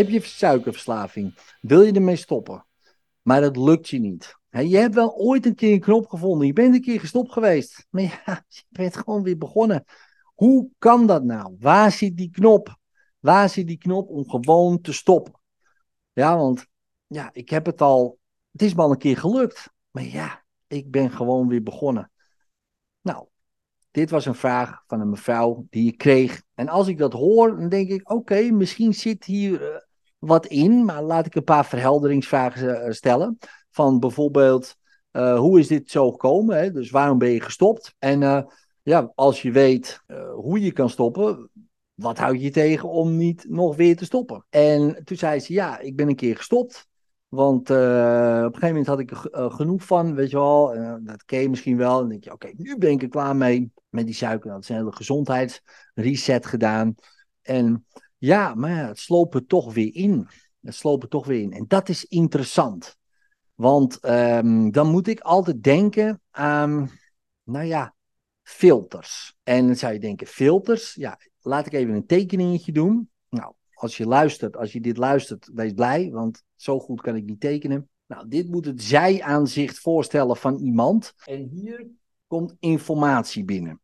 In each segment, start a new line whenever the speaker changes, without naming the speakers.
Heb je suikerverslaving? Wil je ermee stoppen? Maar dat lukt je niet. je hebt wel ooit een keer een knop gevonden. Je bent een keer gestopt geweest. Maar ja, je bent gewoon weer begonnen. Hoe kan dat nou? Waar zit die knop? Waar zit die knop om gewoon te stoppen? Ja, want ja, ik heb het al. Het is me al een keer gelukt. Maar ja, ik ben gewoon weer begonnen. Nou, dit was een vraag van een mevrouw die ik kreeg. En als ik dat hoor, dan denk ik: oké, misschien zit hier eh, wat in. Maar laat ik een paar verhelderingsvragen eh, stellen. Van bijvoorbeeld: uh, hoe is dit zo gekomen? Hè? Dus waarom ben je gestopt? En ja, als je weet hoe je kan stoppen, wat houd je tegen om niet nog weer te stoppen? En toen zei ze: ja, ik ben een keer gestopt. Want op een gegeven moment had ik er genoeg van, weet je wel. Dat ken misschien wel. En dan denk je, oké, nu ben ik er klaar mee met die suiker. Dat is een hele gezondheidsreset gedaan. En ja, maar het sloopt er toch weer in. Het sloopt er toch weer in. En dat is interessant. Want um, dan moet ik altijd denken aan, nou ja, filters. En dan zou je denken, filters? Ja, laat ik even een tekeningetje doen. Nou, als je luistert, als je dit luistert, wees blij, want zo goed kan ik niet tekenen. Nou, dit moet het zij-aanzicht voorstellen van iemand. En hier komt informatie binnen.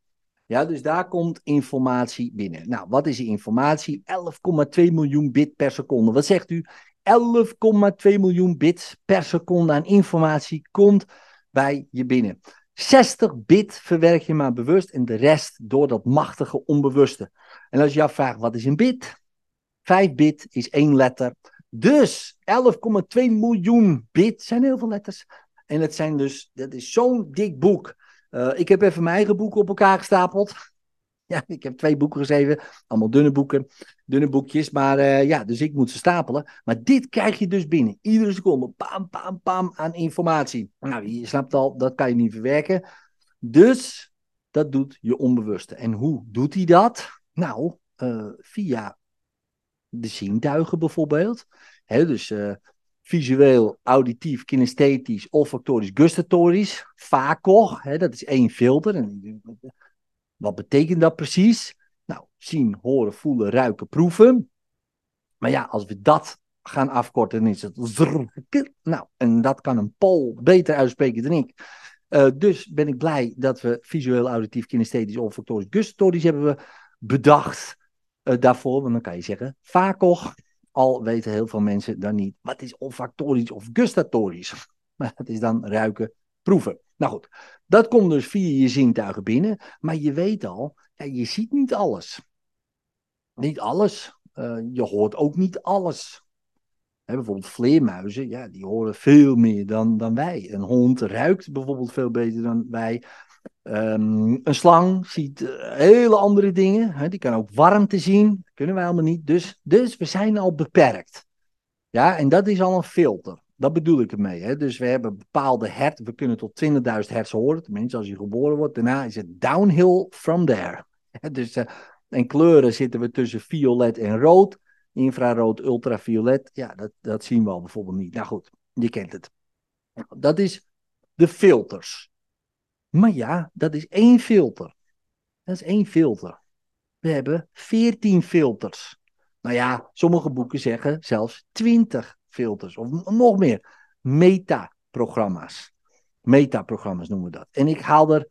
Ja, dus daar komt informatie binnen. Nou, wat is die informatie? 11,2 miljoen bit per seconde. Wat zegt u? 11,2 miljoen bits per seconde aan informatie komt bij je binnen. 60 bit verwerk je maar bewust en de rest door dat machtige onbewuste. En als je afvraagt wat is een bit? 5 bit is één letter. Dus 11,2 miljoen bit zijn heel veel letters. En het zijn dus, dat is zo'n dik boek. Uh, ik heb even mijn eigen boeken op elkaar gestapeld. Ja, ik heb twee boeken geschreven. Allemaal dunne boeken, dunne boekjes. Maar uh, ja, dus ik moet ze stapelen. Maar dit krijg je dus binnen. Iedere seconde, pam, pam, pam, aan informatie. Nou, je snapt al, dat kan je niet verwerken. Dus dat doet je onbewuste. En hoe doet hij dat? Nou, uh, via de zintuigen bijvoorbeeld. Dus visueel, auditief, kinesthetisch, olfactorisch, gustatorisch. VACOG, hè, dat is één filter. En, wat betekent dat precies? Nou, zien, horen, voelen, ruiken, proeven. Maar ja, als we dat gaan afkorten, dan is het. Nou, en dat kan een Pol beter uitspreken dan ik. Uh, dus ben ik blij dat we visueel, auditief, kinesthetisch, olfactorisch, gustatorisch hebben we bedacht uh, daarvoor. Want dan kan je zeggen, VACOG. Al weten heel veel mensen dan niet wat is olfactorisch of gustatorisch. Maar dat is dan ruiken, proeven. Nou goed, dat komt dus via je zintuigen binnen. Maar je weet al, ja, je ziet niet alles. Niet alles. Uh, je hoort ook niet alles. Bijvoorbeeld vleermuizen, ja, die horen veel meer dan, dan wij. Een hond ruikt bijvoorbeeld veel beter dan wij. Um, een slang ziet uh, hele andere dingen. Hè? Die kan ook warmte zien. Dat kunnen wij allemaal niet. Dus, dus we zijn al beperkt. Ja, en dat is al een filter. Dat bedoel ik ermee. Hè? Dus we hebben bepaalde hertz. We kunnen tot 20.000 hertz horen. Tenminste, als je geboren wordt. Daarna is het downhill from there. dus, uh, en kleuren zitten we tussen violet en rood. Infrarood, ultraviolet. Ja, dat, dat zien we al bijvoorbeeld niet. Nou goed, je kent het. Dat is de filters. Maar ja, dat is één filter. Dat is één filter. We hebben veertien filters. Nou ja, sommige boeken zeggen zelfs twintig filters of nog meer. Metaprogramma's. Metaprogramma's noemen we dat. En ik haal er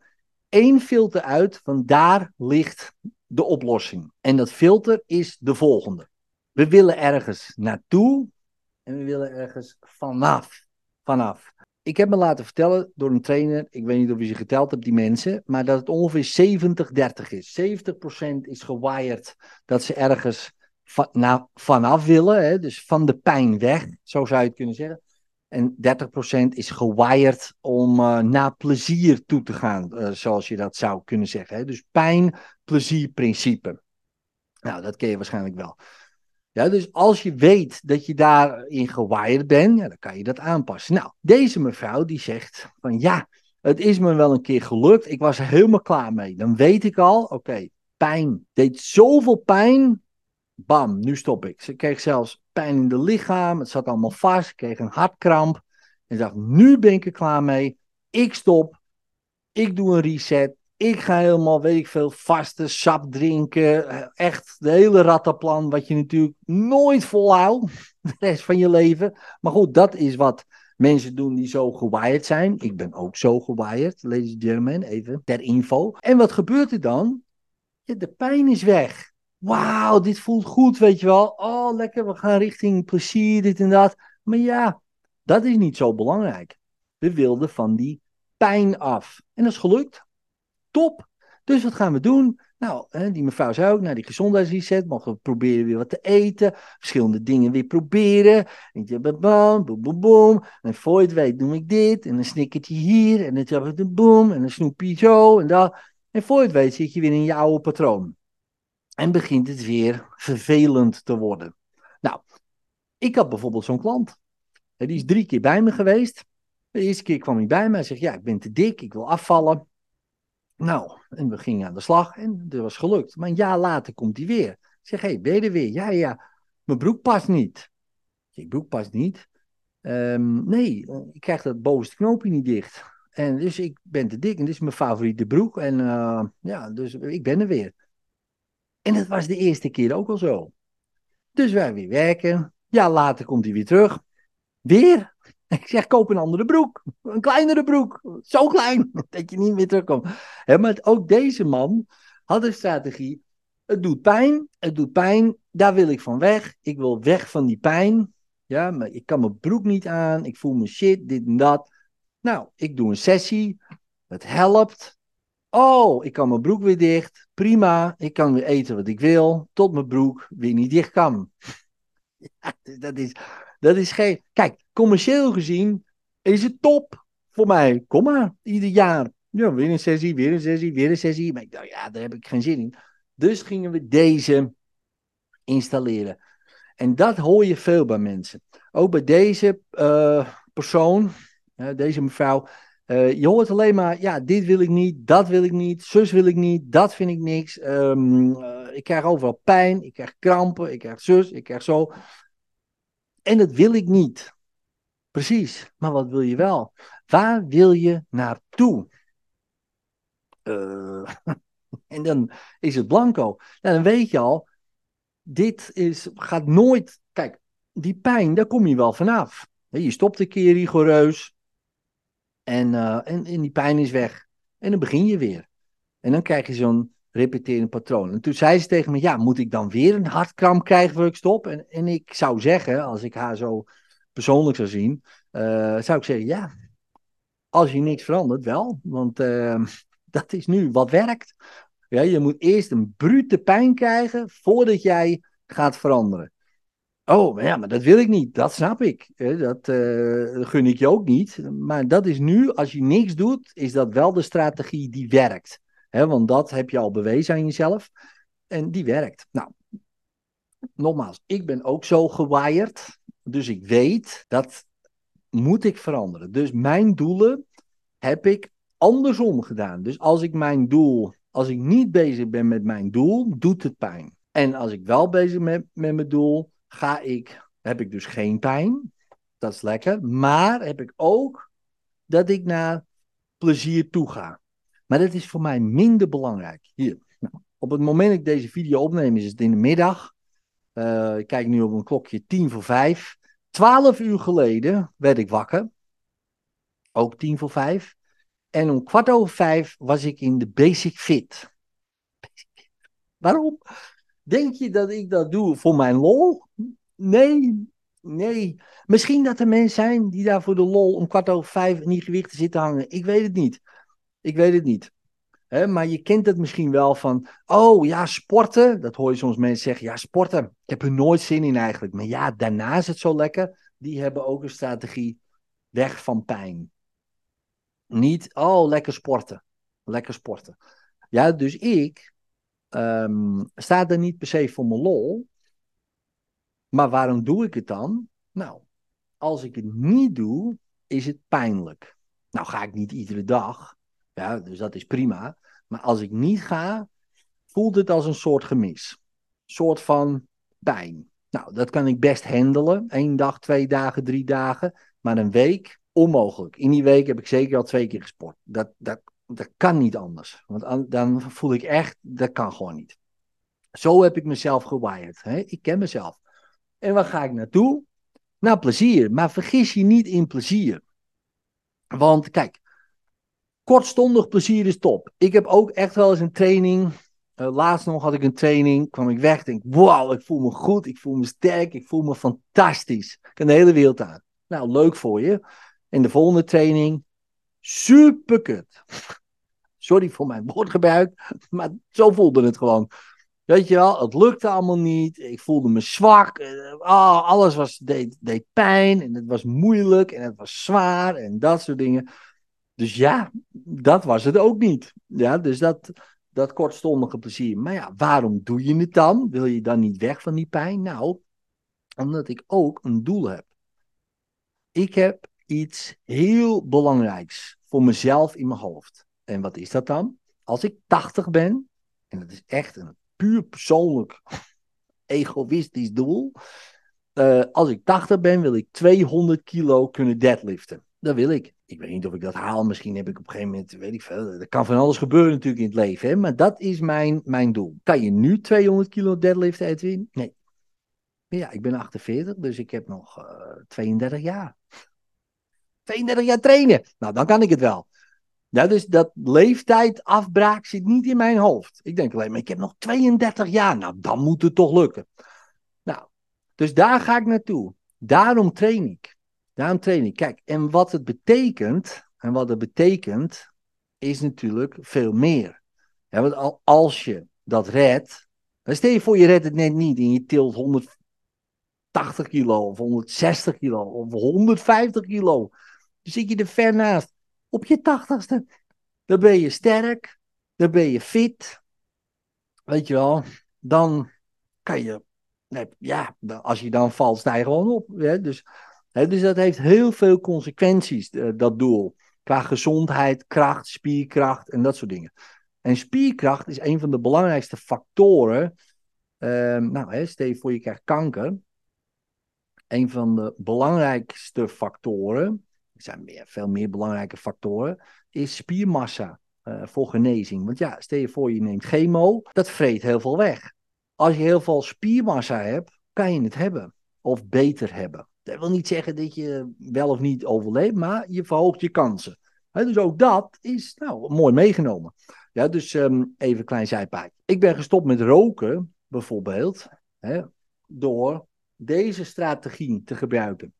één filter uit, van daar ligt de oplossing. En dat filter is de volgende. We willen ergens naartoe en we willen ergens vanaf. Vanaf ik heb me laten vertellen door een trainer, ik weet niet of je ze geteld hebt, die mensen, maar dat het ongeveer 70-30 is. 70% is gewired dat ze ergens van, nou, vanaf willen, hè, dus van de pijn weg, zo zou je het kunnen zeggen. En 30% is gewired om uh, naar plezier toe te gaan, uh, zoals je dat zou kunnen zeggen. Hè. Dus pijn-plezier-principe. Nou, dat ken je waarschijnlijk wel. Ja, dus als je weet dat je daarin gewaaid bent, ja, dan kan je dat aanpassen. Nou, deze mevrouw die zegt van ja, het is me wel een keer gelukt. Ik was er helemaal klaar mee. Dan weet ik al, oké, pijn. Deed zoveel pijn. Bam, nu stop ik. Ze kreeg zelfs pijn in de lichaam. Het zat allemaal vast. Ik kreeg een hartkramp. En dacht, nu ben ik er klaar mee. Ik stop. Ik doe een reset. Ik ga helemaal, weet ik veel, vaste sap drinken. Echt de hele rattenplan, wat je natuurlijk nooit volhoudt de rest van je leven. Maar goed, dat is wat mensen doen die zo gewired zijn. Ik ben ook zo gewired, ladies and gentlemen, even ter info. En wat gebeurt er dan? De pijn is weg. Wauw, dit voelt goed, weet je wel. Oh, lekker, we gaan richting plezier, dit en dat. Maar ja, dat is niet zo belangrijk. We wilden van die pijn af. En dat is gelukt. Top. Dus wat gaan we doen? Nou, die mevrouw zei ook, naar die gezondheidsreset, mogen we proberen weer wat te eten, verschillende dingen weer proberen. En je boom, boom, boom, boom. En voor het weet doe ik dit, en een snickertje hier, en de boom, en een snoepje zo, en dat. En voor het weet zit je weer in je oude patroon. En begint het weer vervelend te worden. Nou, ik had bijvoorbeeld zo'n klant. Die is drie keer bij me geweest. De eerste keer kwam hij bij me en zegt: Ja, ik ben te dik, ik wil afvallen. Nou, en we gingen aan de slag en dat was gelukt. Maar een jaar later komt hij weer. Ik zeg: Hé, hey, ben je er weer? Ja, ja, mijn broek past niet. Je broek past niet. Um, nee, ik krijg dat bovenste knoopje niet dicht. En dus ik ben te dik en dit is mijn favoriete broek. En uh, ja, dus ik ben er weer. En dat was de eerste keer ook al zo. Dus wij weer werken. Ja, later komt hij weer terug. Weer? Ik zeg, koop een andere broek. Een kleinere broek. Zo klein, dat je niet meer terugkomt. Maar ook deze man had een strategie. Het doet pijn, het doet pijn. Daar wil ik van weg. Ik wil weg van die pijn. Ja, maar ik kan mijn broek niet aan. Ik voel me shit, dit en dat. Nou, ik doe een sessie. Het helpt. Oh, ik kan mijn broek weer dicht. Prima. Ik kan weer eten wat ik wil. Tot mijn broek weer niet dicht kan. Dat is, dat is geen. Kijk, commercieel gezien is het top voor mij. Kom maar, ieder jaar. Ja, weer een sessie, weer een sessie, weer een sessie. Maar ik dacht, ja, daar heb ik geen zin in. Dus gingen we deze installeren. En dat hoor je veel bij mensen. Ook bij deze uh, persoon, deze mevrouw. Uh, je hoort alleen maar, ja, dit wil ik niet, dat wil ik niet, zus wil ik niet, dat vind ik niks. Um, ik krijg overal pijn, ik krijg krampen, ik krijg zus, ik krijg zo. En dat wil ik niet. Precies, maar wat wil je wel? Waar wil je naartoe? Uh, en dan is het blanco. Nou, dan weet je al, dit is, gaat nooit. Kijk, die pijn, daar kom je wel vanaf. Je stopt een keer rigoureus. En, uh, en, en die pijn is weg. En dan begin je weer. En dan krijg je zo'n repeterend patroon. En toen zei ze tegen me, ja, moet ik dan weer een hartkramp krijgen voor ik stop? En, en ik zou zeggen, als ik haar zo persoonlijk zou zien, uh, zou ik zeggen, ja, als je niks verandert, wel. Want uh, dat is nu wat werkt. Ja, je moet eerst een brute pijn krijgen voordat jij gaat veranderen. Oh, ja, maar dat wil ik niet. Dat snap ik. Dat uh, gun ik je ook niet. Maar dat is nu, als je niks doet, is dat wel de strategie die werkt want dat heb je al bewezen aan jezelf. En die werkt. Nou, nogmaals, ik ben ook zo gewired. Dus ik weet dat moet ik veranderen. Dus mijn doelen heb ik andersom gedaan. Dus als ik mijn doel, als ik niet bezig ben met mijn doel, doet het pijn. En als ik wel bezig ben met mijn doel, ga ik, heb ik dus geen pijn. Dat is lekker. Maar heb ik ook dat ik naar plezier toe ga. Maar dat is voor mij minder belangrijk. Hier. Nou, op het moment dat ik deze video opneem, is het in de middag. Uh, ik kijk nu op een klokje tien voor vijf. Twaalf uur geleden werd ik wakker. Ook tien voor vijf. En om kwart over vijf was ik in de Basic Fit. Waarom? Denk je dat ik dat doe voor mijn lol? Nee, nee. Misschien dat er mensen zijn die daar voor de lol om kwart over vijf in die gewichten zitten hangen. Ik weet het niet. Ik weet het niet. Maar je kent het misschien wel van, oh ja, sporten. Dat hoor je soms mensen zeggen, ja, sporten. Ik heb er nooit zin in eigenlijk. Maar ja, daarna is het zo lekker. Die hebben ook een strategie weg van pijn. Niet, oh, lekker sporten. Lekker sporten. Ja, dus ik um, sta er niet per se voor mijn lol. Maar waarom doe ik het dan? Nou, als ik het niet doe, is het pijnlijk. Nou ga ik niet iedere dag. Ja, dus dat is prima. Maar als ik niet ga, voelt het als een soort gemis. Een soort van pijn. Nou, dat kan ik best handelen. Eén dag, twee dagen, drie dagen. Maar een week, onmogelijk. In die week heb ik zeker al twee keer gesport. Dat, dat dat kan niet anders. Want dan voel ik echt, dat kan gewoon niet. Zo heb ik mezelf gewired. Hè? Ik ken mezelf. En waar ga ik naartoe? Naar plezier. Maar vergis je niet in plezier. Want kijk, kortstondig plezier is top. Ik heb ook echt wel eens een training. Uh, laatst nog had ik een training, kwam ik weg, denk, wauw, ik voel me goed, ik voel me sterk, ik voel me fantastisch. Ik kan de hele wereld aan. Nou, leuk voor je. En de volgende training, super kut. Sorry voor mijn woordgebruik, maar zo voelde het gewoon. Weet je wel, het lukte allemaal niet. Ik voelde me zwak. Oh, alles was, deed, deed pijn en het was moeilijk en het was zwaar en dat soort dingen. Dus ja, dat was het ook niet. Ja, dus dat, dat kortstondige plezier. Maar ja, waarom doe je het dan? Wil je dan niet weg van die pijn? Nou, omdat ik ook een doel heb. Ik heb iets heel belangrijks voor mezelf in mijn hoofd. En wat is dat dan? Als ik 80 ben, en dat is echt een puur persoonlijk egoïstisch doel. Uh, als ik 80 ben, wil ik 200 kilo kunnen deadliften. Dat wil ik. Ik weet niet of ik dat haal. Misschien heb ik op een gegeven moment, weet ik veel. Er kan van alles gebeuren natuurlijk in het leven. Hè? Maar dat is mijn, mijn doel. Kan je nu 200 kilo deadliften, Edwin? Nee. Ja, ik ben 48, dus ik heb nog uh, eh, 32 jaar. 32 jaar trainen. Nou, dan kan ik het wel. Ja, dus dat leeftijdafbraak zit niet in mijn hoofd. Ik denk alleen maar, ik heb nog 32 jaar. Nou, dan moet het toch lukken. Nou, dus daar ga ik naartoe. Daarom train ik. Daarom train. Kijk, en wat het betekent, en wat het betekent, is natuurlijk veel meer. Ja, want als je dat redt, dan stel je voor je redt het net niet en je tilt 180 kilo of 160 kilo of 150 kilo. Dan zit je er ver naast op je tachtigste. Dan ben je sterk, dan ben je fit. Weet je wel, dan kan je, ja, als je dan valt, sta je gewoon op. Hè? Dus, dus dat heeft heel veel consequenties, eh, dat doel. Qua gezondheid, kracht, spierkracht en dat soort dingen. En spierkracht is een van de belangrijkste factoren. Uh, nou, stel je voor je krijgt kanker. Een van de belangrijkste factoren er zijn meer, veel meer belangrijke factoren, is spiermassa uh, voor genezing. Want ja, stel je voor je neemt chemo, dat vreet heel veel weg. Als je heel veel spiermassa hebt, kan je het hebben. Of beter hebben. Dat wil niet zeggen dat je wel of niet overleeft, maar je verhoogt je kansen. dus ook dat is nou, mooi meegenomen. Ja, dus um, even een klein zijpaadje. Ik ben gestopt met roken, bijvoorbeeld, door deze strategie te gebruiken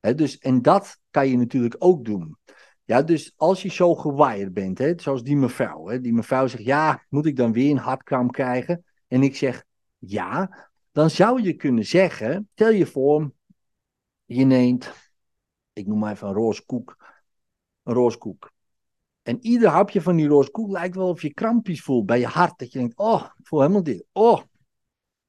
dus, en dat kan je natuurlijk ook doen. Ja, dus als je zo gewired bent, zoals die mevrouw. Die mevrouw zegt, ja, moet ik dan weer een hartkramp krijgen? En ik zeg, ja. Dan zou je kunnen zeggen, stel je voor, je neemt, ik noem maar even een roze koek. Een roze koek. En ieder hapje van die roze koek lijkt wel of je krampjes voelt bij je hart. Dat je denkt, oh, ik voel helemaal dit. Oh.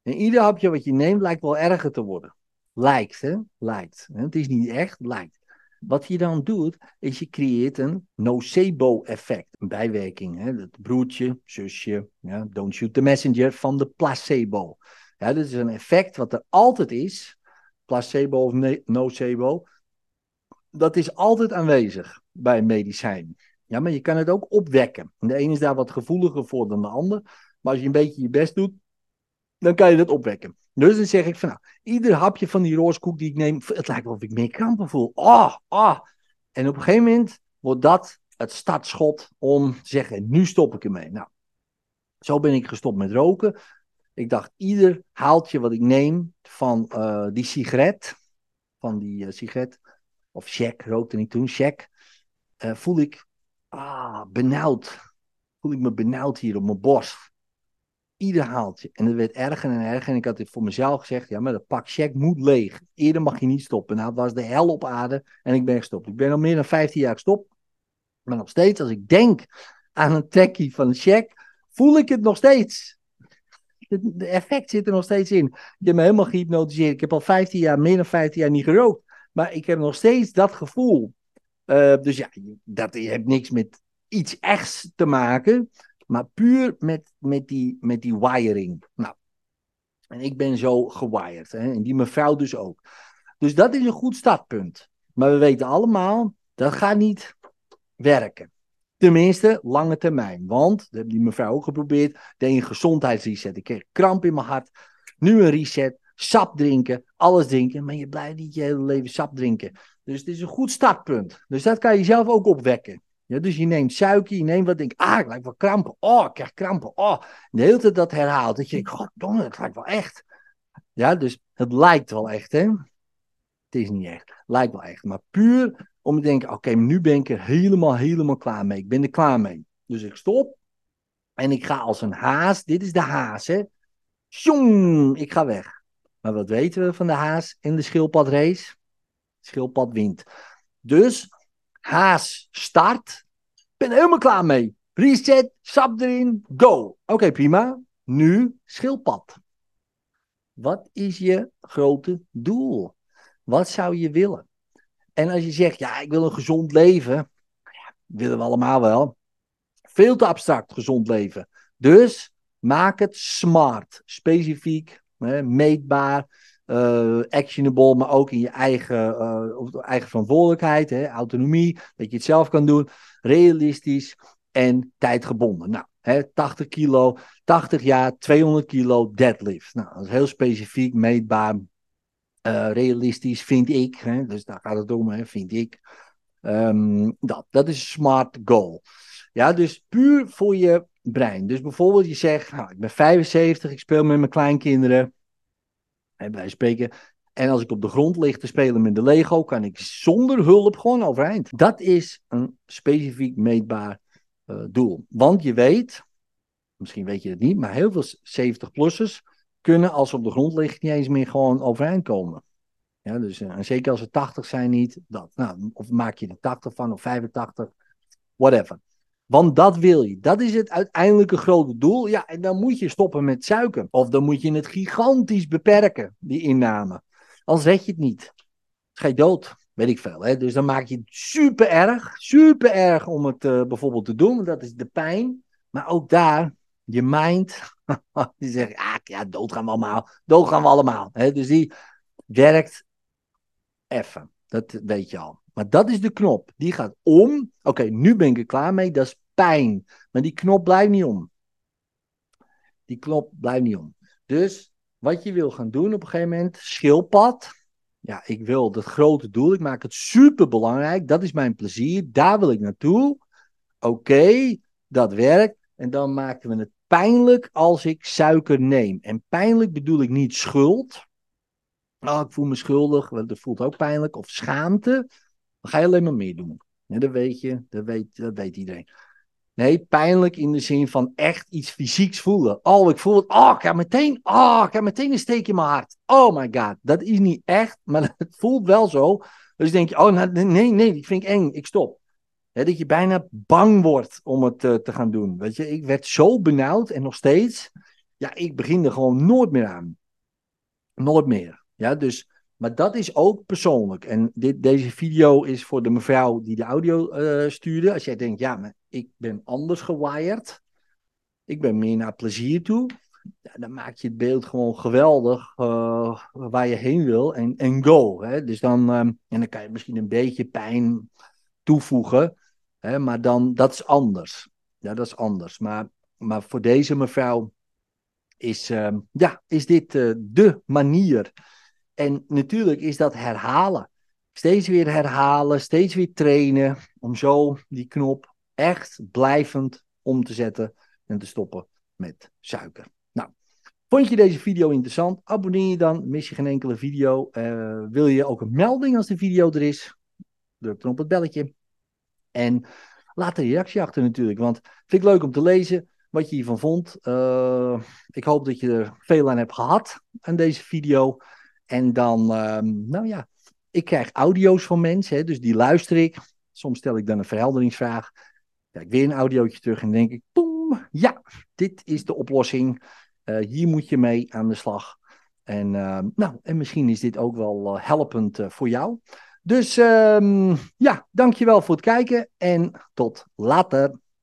En ieder hapje wat je neemt lijkt wel erger te worden. Lijkt, hè? Lijkt. Het is niet echt, lijkt. Wat je dan doet, is je creëert een nocebo-effect, een bijwerking. Hè? Het broertje, zusje, ja, don't shoot the messenger van de placebo. Ja, dat is een effect wat er altijd is, placebo of nocebo, dat is altijd aanwezig bij een medicijn. Ja, maar je kan het ook opwekken. De ene is daar wat gevoeliger voor dan de ander, maar als je een beetje je best doet, dan kan je dat opwekken. Dus dan zeg ik van nou, ieder hapje van die rooskoek die ik neem, het lijkt wel of ik meer krampen voel. Oh, oh. En op een gegeven moment wordt dat het startschot om te zeggen, nu stop ik ermee. Nou, zo ben ik gestopt met roken. Ik dacht, ieder haaltje wat ik neem van uh, die sigaret, van die uh, sigaret, of check, rookte ik toen, check, uh, voel ik ah, benauwd. Voel ik me benauwd hier op mijn borst ieder haaltje. En het werd erger en erger. En ik had dit voor mezelf gezegd: ja, maar dat pak check moet leeg. Eerder mag je niet stoppen. Nou, het was de hel op aarde en ik ben gestopt. Ik ben al meer dan 15 jaar gestopt. Maar nog steeds, als ik denk aan een trekkie van een check, voel ik het nog steeds. Het effect zit er nog steeds in. Ik heb me helemaal gehypnotiseerd. Ik heb al 15 jaar, meer dan 15 jaar niet gerookt. Maar ik heb nog steeds dat gevoel. Uh, dus ja, dat heeft niks met iets echts te maken. Maar puur met, met, die, met die wiring. Nou, en ik ben zo gewired. Hè? En die mevrouw dus ook. Dus dat is een goed startpunt. Maar we weten allemaal, dat gaat niet werken. Tenminste, lange termijn. Want, dat heeft die mevrouw ook geprobeerd, deed een gezondheidsreset. Ik kreeg kramp in mijn hart. Nu een reset, sap drinken, alles drinken. Maar je blijft niet je hele leven sap drinken. Dus het is een goed startpunt. Dus dat kan je zelf ook opwekken. Ja, dus je neemt suiker, je neemt wat, denk ah, ik lijkt wel krampen. Oh, ik krijg krampen. Oh, de hele tijd dat herhaalt. Dat je denkt, goddomme, het lijkt wel echt. Ja, dus het lijkt wel echt, hè. Het is niet echt. Lijkt wel echt. Maar puur om te denken, oké, nu ben ik er helemaal, helemaal klaar mee. Ik ben er klaar mee. Dus ik stop. En ik ga als een haas. Dit is de haas, hè. Tjong, ik ga weg. Maar wat weten we van de haas in de schildpadrace? Schildpad wint. Dus haas start. Ben helemaal klaar mee. Reset, sap erin, go. Oké, prima. Nu schildpad. Wat is je grote doel? Wat zou je willen? En als je zegt, ja, ik wil een gezond leven, ja, willen we allemaal wel. Veel te abstract gezond leven. Dus maak het smart, specifiek, hè, meetbaar, uh, actionable, maar ook in je eigen, uh, eigen verantwoordelijkheid, hè, autonomie, dat je het zelf kan doen, realistisch en tijdgebonden. Nou, hè, 80 kilo, 80 jaar, 200 kilo deadlift. Nou, dat is heel specifiek, meetbaar, uh, realistisch, vind ik. Hè? Dus daar gaat het om, hè? vind ik. Um, dat, dat is een smart goal. Ja, dus puur voor je brein. Dus bijvoorbeeld je zegt, nou, ik ben 75, ik speel met mijn kleinkinderen. En wij spreken. En als ik op de grond lig te spelen met de Lego, kan ik zonder hulp gewoon overeind. Dat is een specifiek meetbaar uh, doel. Want je weet, misschien weet je het niet, maar heel veel 70-plussers kunnen als ze op de grond liggen niet eens meer gewoon overeind komen. Ja, dus, en zeker als ze 80 zijn niet, dat. Nou, of maak je er 80 van of 85, whatever. Want dat wil je. Dat is het uiteindelijke grote doel. Ja, en dan moet je stoppen met suiker. Of dan moet je het gigantisch beperken, die inname. Anders red je het niet. ga je dood. Weet ik veel. Hè? Dus dan maak je het super erg. Super erg om het uh, bijvoorbeeld te doen. Dat is de pijn. Maar ook daar, je mind. die zegt, ah, ja, dood gaan we allemaal. Dood gaan we allemaal. Dus die werkt even. Dat weet je al. Maar dat is de knop. Die gaat om. Oké, nu ben ik er klaar mee. Dat is pijn. Maar die knop blijft niet om. Die knop blijft niet om. Dus wat je wil gaan doen op een gegeven moment, schildpad. Ja, ik wil dat grote doel. Ik maak het super belangrijk. Dat is mijn plezier. Daar wil ik naartoe. Oké, dat werkt. En dan maken we het pijnlijk als ik suiker neem. En pijnlijk bedoel ik niet schuld. Oh, ik voel me schuldig. Dat voelt ook pijnlijk. Of schaamte. Dan ga je alleen maar meer doen. Dat weet je. Dat weet, dat weet iedereen. Nee, pijnlijk in de zin van echt iets fysieks voelen. Oh, ik voel het. Oh, ik heb meteen. Oh, ik heb meteen een steek in mijn hart. Oh my god. Dat is niet echt, maar het voelt wel zo. Dus denk je, oh nou, nee, nee, die vind ik eng. Ik stop. Dat je bijna bang wordt om het uh, te gaan doen. Weet je, ik werd zo benauwd en nog steeds. Ja, ik begin er gewoon nooit meer aan. Nooit meer. Ja, dus maar dat is ook persoonlijk. En dit, deze video is voor de mevrouw die de audio uh, stuurde. Als jij denkt, ja, maar ik ben anders gewired. Ik ben meer naar plezier toe. Ja, dan maak je het beeld gewoon geweldig uh, waar je heen wil. En, en go. Hè? Dus dan, en dan kan je misschien een beetje pijn toevoegen. Maar dan, dat is anders. Ja, dat is anders. Maar, maar voor deze mevrouw is, uh, ja, is dit uh, de manier en natuurlijk is dat herhalen. Steeds weer herhalen, steeds weer trainen. Om zo die knop echt blijvend om te zetten en te stoppen met suiker. Nou, vond je deze video interessant? Abonneer je dan, mis je geen enkele video. Uh, wil je ook een melding als de video er is? Druk dan op het belletje. En laat een reactie achter natuurlijk, want vind ik leuk om te lezen wat je hiervan vond. Uh, ik hoop dat je er veel aan hebt gehad aan deze video. En dan, ehm, nou ja, ik krijg audio's van mensen, hè, dus die luister ik. Soms stel ik dan een verhelderingsvraag. Kijk weer een audiootje terug en denk ik, boem, ja, dit is de oplossing. Uh, hier moet je mee aan de slag. En, uh, nou, en misschien is dit ook wel uh, helpend eh, voor jou. Dus um, ja, dankjewel voor het kijken en tot later.